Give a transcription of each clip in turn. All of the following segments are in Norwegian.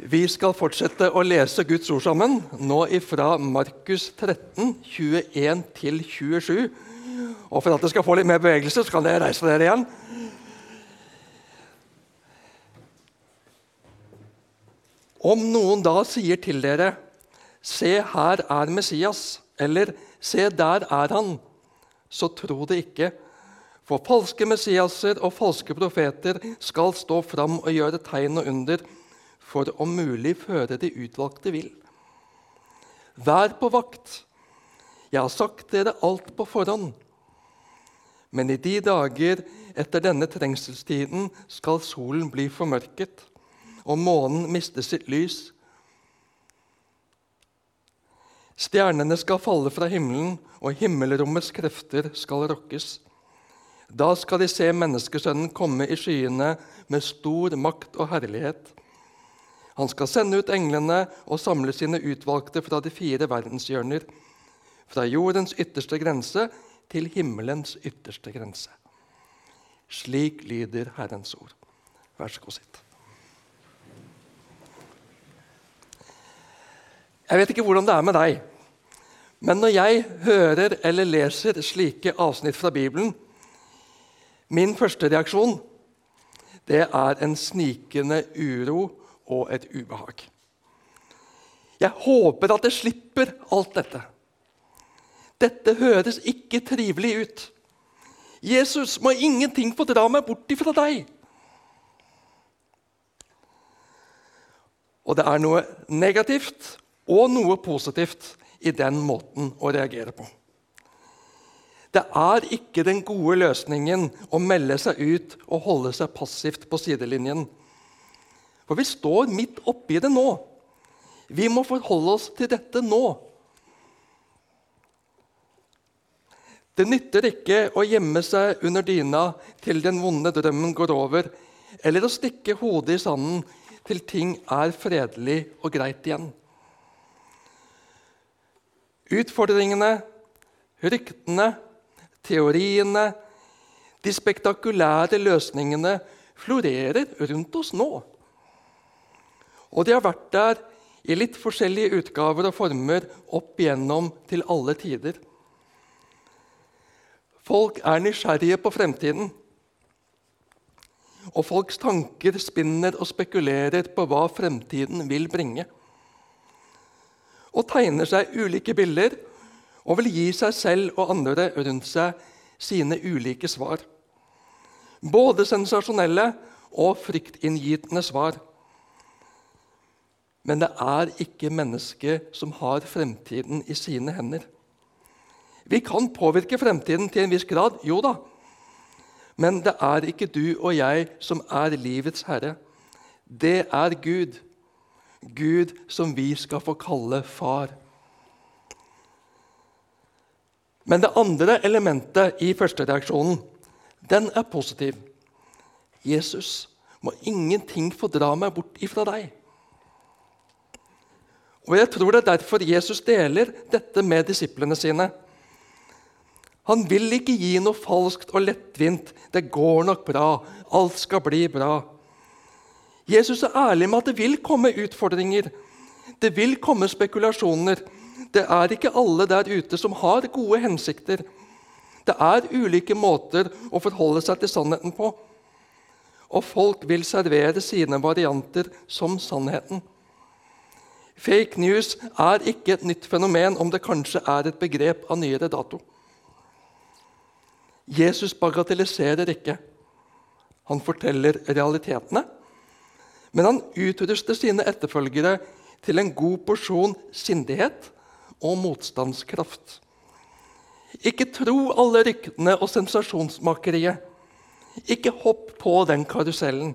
Vi skal fortsette å lese Guds ord sammen, nå ifra Markus 13, 21-27. Og For at dere skal få litt mer bevegelse, så kan dere reise dere igjen. Om noen da sier til dere, 'Se, her er Messias', eller 'Se, der er han', så tro det ikke. For falske Messiaser og falske profeter skal stå fram og gjøre tegn og under for om mulig føre de utvalgte vill. Vær på vakt. Jeg har sagt dere alt på forhånd. Men i de dager etter denne trengselstiden skal solen bli formørket, og månen miste sitt lys. Stjernene skal falle fra himmelen, og himmelrommets krefter skal rokkes. Da skal de se Menneskesønnen komme i skyene med stor makt og herlighet. Han skal sende ut englene og samle sine utvalgte fra de fire verdenshjørner, fra jordens ytterste grense til himmelens ytterste grense. Slik lyder Herrens ord. Vær så god, sitt. Jeg vet ikke hvordan det er med deg, men når jeg hører eller leser slike avsnitt fra Bibelen Min første reaksjon det er en snikende uro og et ubehag. Jeg håper at jeg slipper alt dette. Dette høres ikke trivelig ut. Jesus, må ingenting få dra meg bort ifra deg. Og det er noe negativt og noe positivt i den måten å reagere på. Det er ikke den gode løsningen å melde seg ut og holde seg passivt på sidelinjen. For vi står midt oppi det nå. Vi må forholde oss til dette nå. Det nytter ikke å gjemme seg under dyna til den vonde drømmen går over, eller å stikke hodet i sanden til ting er fredelig og greit igjen. Utfordringene, ryktene, teoriene, de spektakulære løsningene florerer rundt oss nå. Og de har vært der i litt forskjellige utgaver og former opp igjennom til alle tider. Folk er nysgjerrige på fremtiden. Og folks tanker spinner og spekulerer på hva fremtiden vil bringe. Og tegner seg ulike bilder og vil gi seg selv og andre rundt seg sine ulike svar. Både sensasjonelle og fryktinngytende svar. Men det er ikke mennesket som har fremtiden i sine hender. Vi kan påvirke fremtiden til en viss grad, jo da. Men det er ikke du og jeg som er livets herre. Det er Gud. Gud som vi skal få kalle far. Men det andre elementet i førstereaksjonen den er positiv. Jesus må ingenting få dra meg bort ifra deg. Og Jeg tror det er derfor Jesus deler dette med disiplene sine. Han vil ikke gi noe falskt og lettvint 'det går nok bra', 'alt skal bli bra'. Jesus er ærlig med at det vil komme utfordringer. Det vil komme spekulasjoner. Det er ikke alle der ute som har gode hensikter. Det er ulike måter å forholde seg til sannheten på. Og folk vil servere sine varianter som sannheten. Fake news er ikke et nytt fenomen om det kanskje er et begrep av nyere dato. Jesus bagatelliserer ikke. Han forteller realitetene. Men han utruster sine etterfølgere til en god porsjon sindighet og motstandskraft. Ikke tro alle ryktene og sensasjonsmakeriet. Ikke hopp på den karusellen.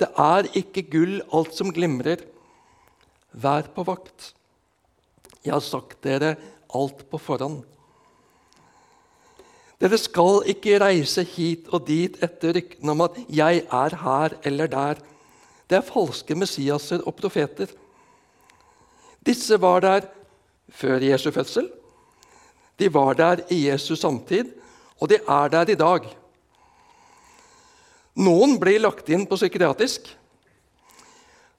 Det er ikke gull alt som glimrer. Vær på vakt. Jeg har sagt dere alt på forhånd. Dere skal ikke reise hit og dit etter ryktene om at 'jeg er her eller der'. Det er falske Messiaser og profeter. Disse var der før Jesu fødsel. De var der i Jesus samtid, og de er der i dag. Noen blir lagt inn på psykiatrisk.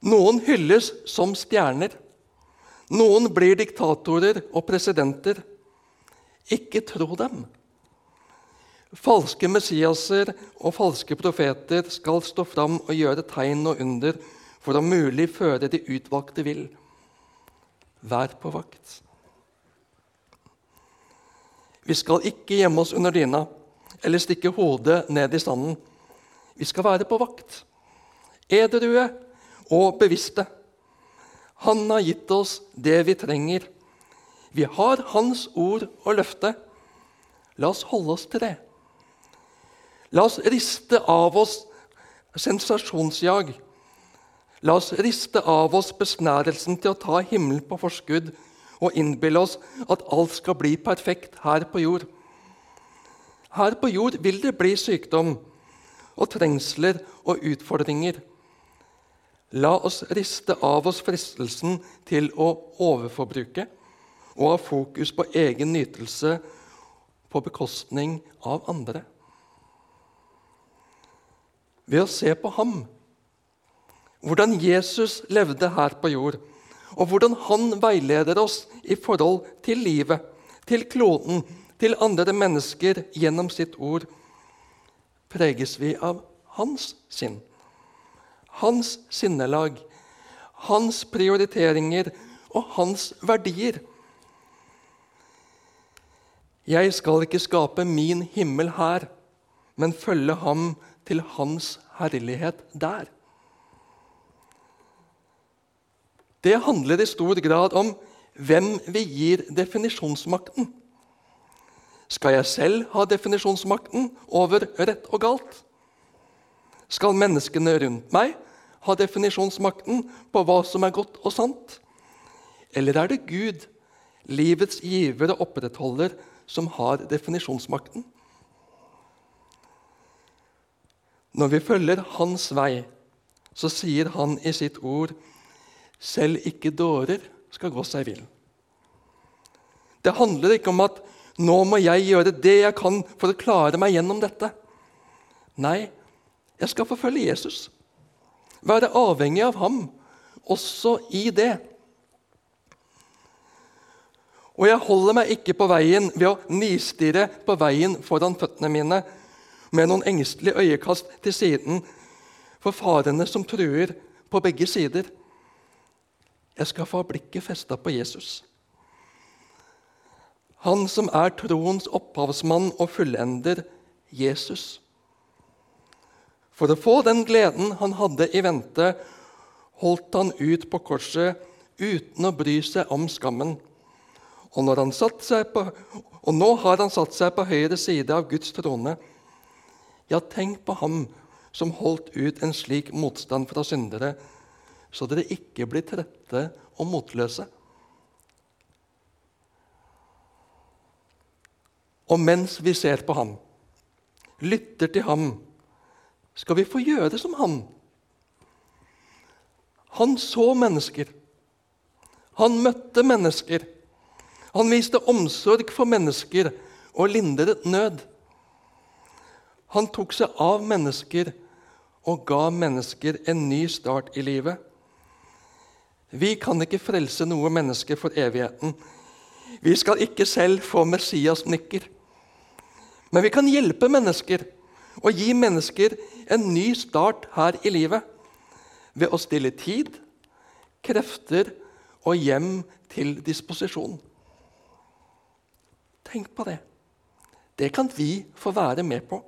Noen hylles som stjerner. Noen blir diktatorer og presidenter. Ikke tro dem. Falske Messiaser og falske profeter skal stå fram og gjøre tegn og under for om mulig føre de utvalgte vill. Vær på vakt. Vi skal ikke gjemme oss under dyna eller stikke hodet ned i sanden. Vi skal være på vakt, edrue og bevisste. Han har gitt oss det vi trenger. Vi har Hans ord og løfte. La oss holde oss til det. La oss riste av oss sensasjonsjag. La oss riste av oss besnærelsen til å ta himmelen på forskudd og innbille oss at alt skal bli perfekt her på jord. Her på jord vil det bli sykdom og trengsler og utfordringer. La oss riste av oss fristelsen til å overforbruke og ha fokus på egen nytelse på bekostning av andre. Ved å se på ham, hvordan Jesus levde her på jord, og hvordan han veileder oss i forhold til livet, til kloden, til andre mennesker gjennom sitt ord, preges vi av hans sinn. Hans sinnelag, hans prioriteringer og hans verdier. Jeg skal ikke skape min himmel her, men følge ham til hans herlighet der. Det handler i stor grad om hvem vi gir definisjonsmakten. Skal jeg selv ha definisjonsmakten over rett og galt? Skal menneskene rundt meg ha definisjonsmakten på hva som er godt og sant? Eller er det Gud, livets giver og opprettholder, som har definisjonsmakten? Når vi følger Hans vei, så sier Han i sitt ord selv ikke dårer skal gå seg vill. Det handler ikke om at nå må jeg gjøre det jeg kan for å klare meg gjennom dette. Nei, jeg skal forfølge Jesus. Være avhengig av ham, også i det. Og jeg holder meg ikke på veien ved å nistirre på veien foran føttene mine med noen engstelige øyekast til siden for farene som truer på begge sider. Jeg skal få blikket festa på Jesus. Han som er troens opphavsmann og fullender, Jesus. For å få den gleden han hadde i vente, holdt han ut på korset uten å bry seg om skammen. Og, på, og nå har han satt seg på høyre side av Guds trone. Ja, tenk på ham som holdt ut en slik motstand fra syndere så dere ikke blir trette og motløse. Og mens vi ser på ham, lytter til ham, skal vi få gjøre som han. Han så mennesker. Han møtte mennesker. Han viste omsorg for mennesker og lindret nød. Han tok seg av mennesker og ga mennesker en ny start i livet. Vi kan ikke frelse noe menneske for evigheten. Vi skal ikke selv få Messias-nykker. Men vi kan hjelpe mennesker og gi mennesker en ny start her i livet ved å stille tid, krefter og hjem til disposisjon. Tenk på det. Det kan vi få være med på.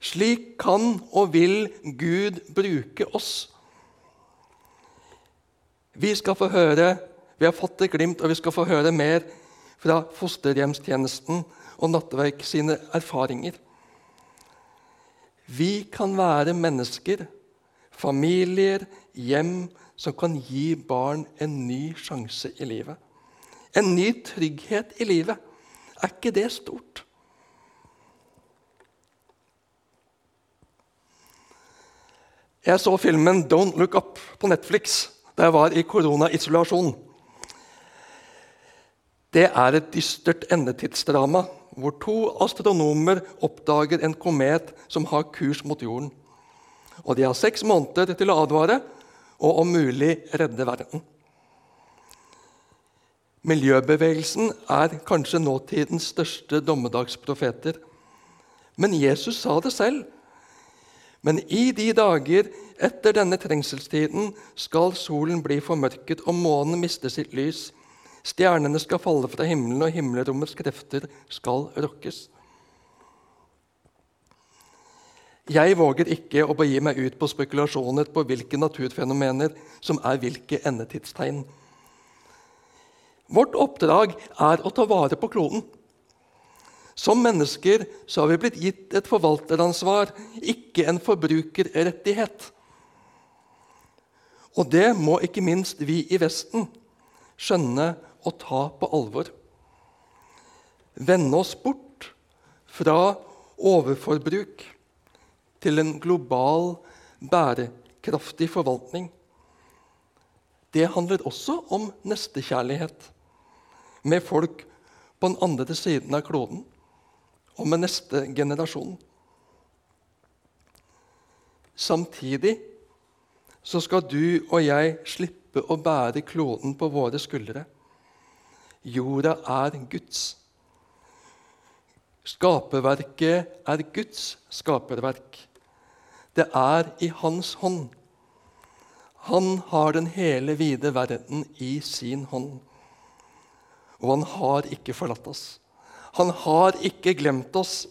Slik kan og vil Gud bruke oss vi skal få høre, vi har fått et glimt, og vi skal få høre mer fra fosterhjemstjenesten og Nattverk sine erfaringer. Vi kan være mennesker, familier, hjem som kan gi barn en ny sjanse i livet. En ny trygghet i livet. Er ikke det stort? Jeg så filmen 'Don't Look Up' på Netflix da jeg var i koronaisolasjon. Det er et dystert endetidsdrama hvor to astronomer oppdager en komet som har kurs mot jorden. Og De har seks måneder til å advare, og om mulig redde verden. Miljøbevegelsen er kanskje nåtidens største dommedagsprofeter. Men Jesus sa det selv. Men i de dager etter denne trengselstiden skal solen bli formørket og månen miste sitt lys. Stjernene skal falle fra himmelen, og himmelrommets krefter skal rokkes. Jeg våger ikke å begi meg ut på spekulasjoner på hvilke naturfenomener som er hvilke endetidstegn. Vårt oppdrag er å ta vare på kloden. Som mennesker så har vi blitt gitt et forvalteransvar, ikke en forbrukerrettighet. Og det må ikke minst vi i Vesten skjønne og ta på alvor. Vende oss bort fra overforbruk til en global, bærekraftig forvaltning. Det handler også om nestekjærlighet med folk på den andre siden av kloden og med neste generasjon. Samtidig så skal du og jeg slippe å bære kloden på våre skuldre. Jorda er Guds. Skaperverket er Guds skaperverk. Det er i Hans hånd. Han har den hele vide verden i sin hånd. Og han har ikke forlatt oss. Han har ikke glemt oss.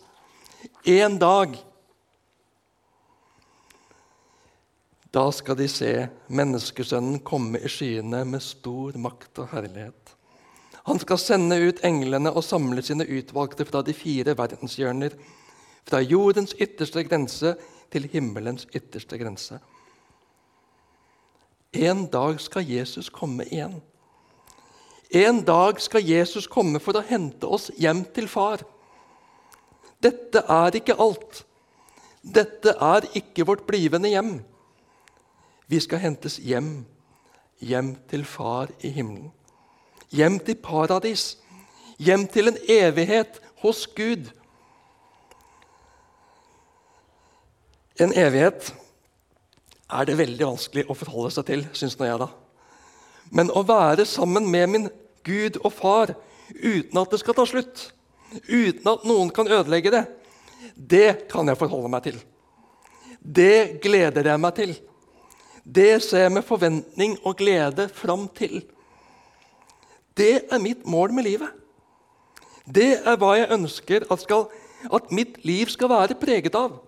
En dag Da skal de se menneskesønnen komme i skyene med stor makt og herlighet. Han skal sende ut englene og samle sine utvalgte fra de fire verdenshjørner, fra jordens ytterste grense til himmelens ytterste grense. En dag skal Jesus komme igjen. En dag skal Jesus komme for å hente oss hjem til far. Dette er ikke alt. Dette er ikke vårt blivende hjem. Vi skal hentes hjem, hjem til far i himmelen. Hjem til paradis. Hjem til en evighet hos Gud. En evighet er det veldig vanskelig å forholde seg til, syns nå jeg. da. Men å være sammen med min Gud og Far uten at det skal ta slutt, uten at noen kan ødelegge det, det kan jeg forholde meg til. Det gleder jeg meg til. Det ser jeg med forventning og glede fram til. Det er mitt mål med livet. Det er hva jeg ønsker at, skal, at mitt liv skal være preget av.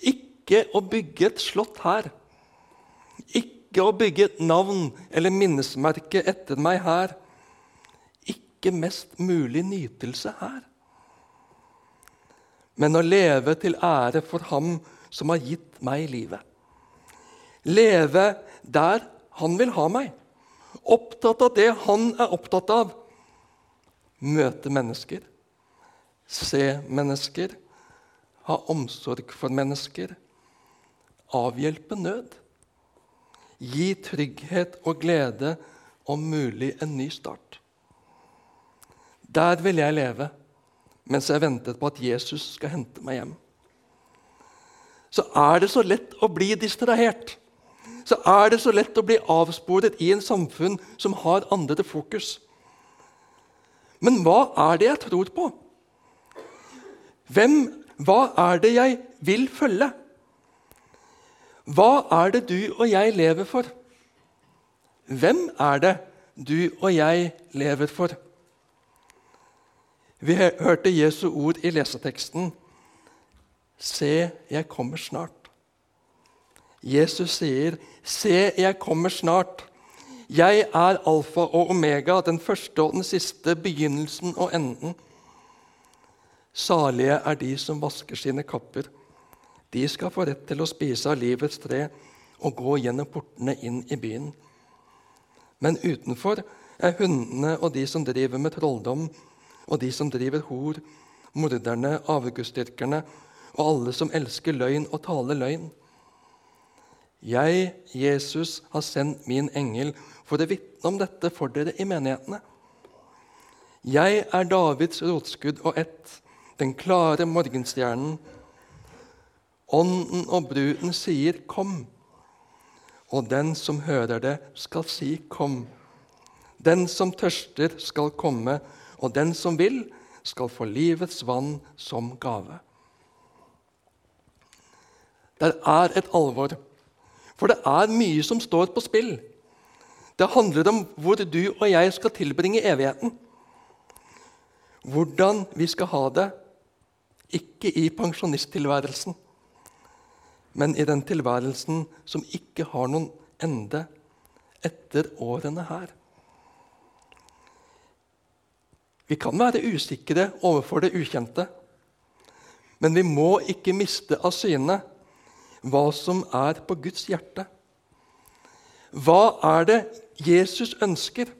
Ikke å bygge et slott her. Ikke å bygge et navn eller minnesmerke etter meg her. Ikke mest mulig nytelse her. Men å leve til ære for Ham som har gitt meg livet. Leve der Han vil ha meg. Opptatt av det Han er opptatt av. Møte mennesker. Se mennesker. Ha omsorg for mennesker. Avhjelpe nød. Gi trygghet og glede, om mulig en ny start. Der vil jeg leve mens jeg ventet på at Jesus skal hente meg hjem. Så er det så lett å bli distrahert. Så er det så lett å bli avsporet i en samfunn som har andre fokus. Men hva er det jeg tror på? Hvem, hva er det jeg vil følge? Hva er det du og jeg lever for? Hvem er det du og jeg lever for? Vi hørte Jesu ord i leseteksten. Se, jeg kommer snart. Jesus sier, 'Se, jeg kommer snart'. Jeg er alfa og omega, den første og den siste, begynnelsen og enden. Salige er de som vasker sine kapper de skal få rett til å spise av livets tre og gå gjennom portene inn i byen. Men utenfor er hundene og de som driver med trolldom, og de som driver hor, morderne, avgudsdyrkerne og alle som elsker løgn og taler løgn. Jeg, Jesus, har sendt min engel for å vitne om dette for dere i menighetene. Jeg er Davids rotskudd og ett, den klare morgenstjernen Ånden og bruden sier 'kom', og den som hører det, skal si 'kom'. Den som tørster, skal komme, og den som vil, skal få livets vann som gave. Det er et alvor, for det er mye som står på spill. Det handler om hvor du og jeg skal tilbringe evigheten. Hvordan vi skal ha det, ikke i pensjonisttilværelsen, men i den tilværelsen som ikke har noen ende etter årene her. Vi kan være usikre overfor det ukjente, men vi må ikke miste av syne hva som er på Guds hjerte. Hva er det Jesus ønsker?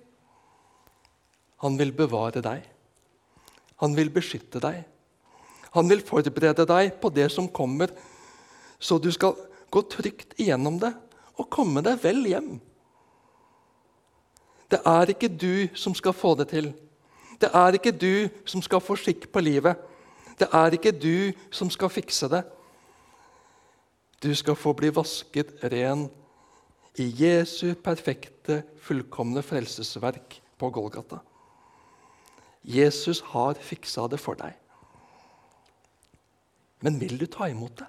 Han vil bevare deg. Han vil beskytte deg. Han vil forberede deg på det som kommer, så du skal gå trygt igjennom det og komme deg vel hjem. Det er ikke du som skal få det til. Det er ikke du som skal få skikk på livet. Det er ikke du som skal fikse det. Du skal få bli vasket ren i Jesu perfekte, fullkomne frelsesverk på Golgata. Jesus har fiksa det for deg. Men vil du ta imot det?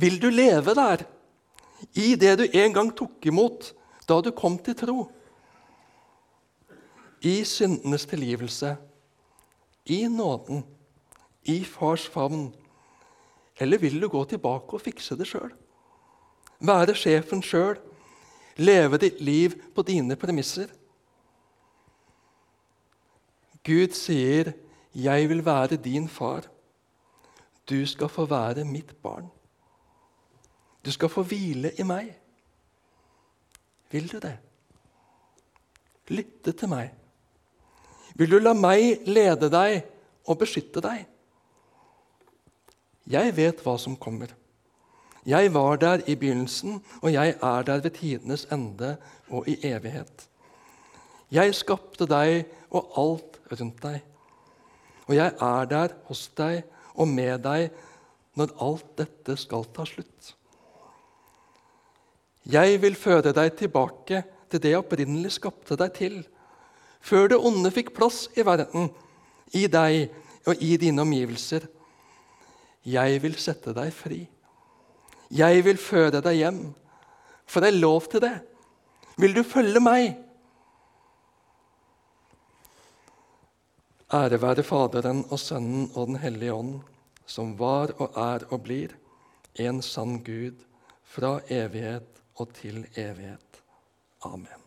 Vil du leve der, i det du en gang tok imot da du kom til tro? I syndenes tilgivelse, i nåden, i fars favn? Eller vil du gå tilbake og fikse det sjøl? Være sjefen sjøl? Leve ditt liv på dine premisser? Gud sier, 'Jeg vil være din far. Du skal få være mitt barn.' Du skal få hvile i meg. Vil du det? Lytte til meg. Vil du la meg lede deg og beskytte deg? Jeg vet hva som kommer. Jeg var der i begynnelsen, og jeg er der ved tidenes ende og i evighet. Jeg skapte deg og alt rundt deg. Og jeg er der hos deg og med deg når alt dette skal ta slutt. Jeg vil føre deg tilbake til det jeg opprinnelig skapte deg til, før det onde fikk plass i verden, i deg og i dine omgivelser. Jeg vil sette deg fri. Jeg vil føre deg hjem, for det er lov til det. Vil du følge meg? Ære være Faderen og Sønnen og Den hellige ånd, som var og er og blir en sann Gud fra evighet og til evighet. Amen.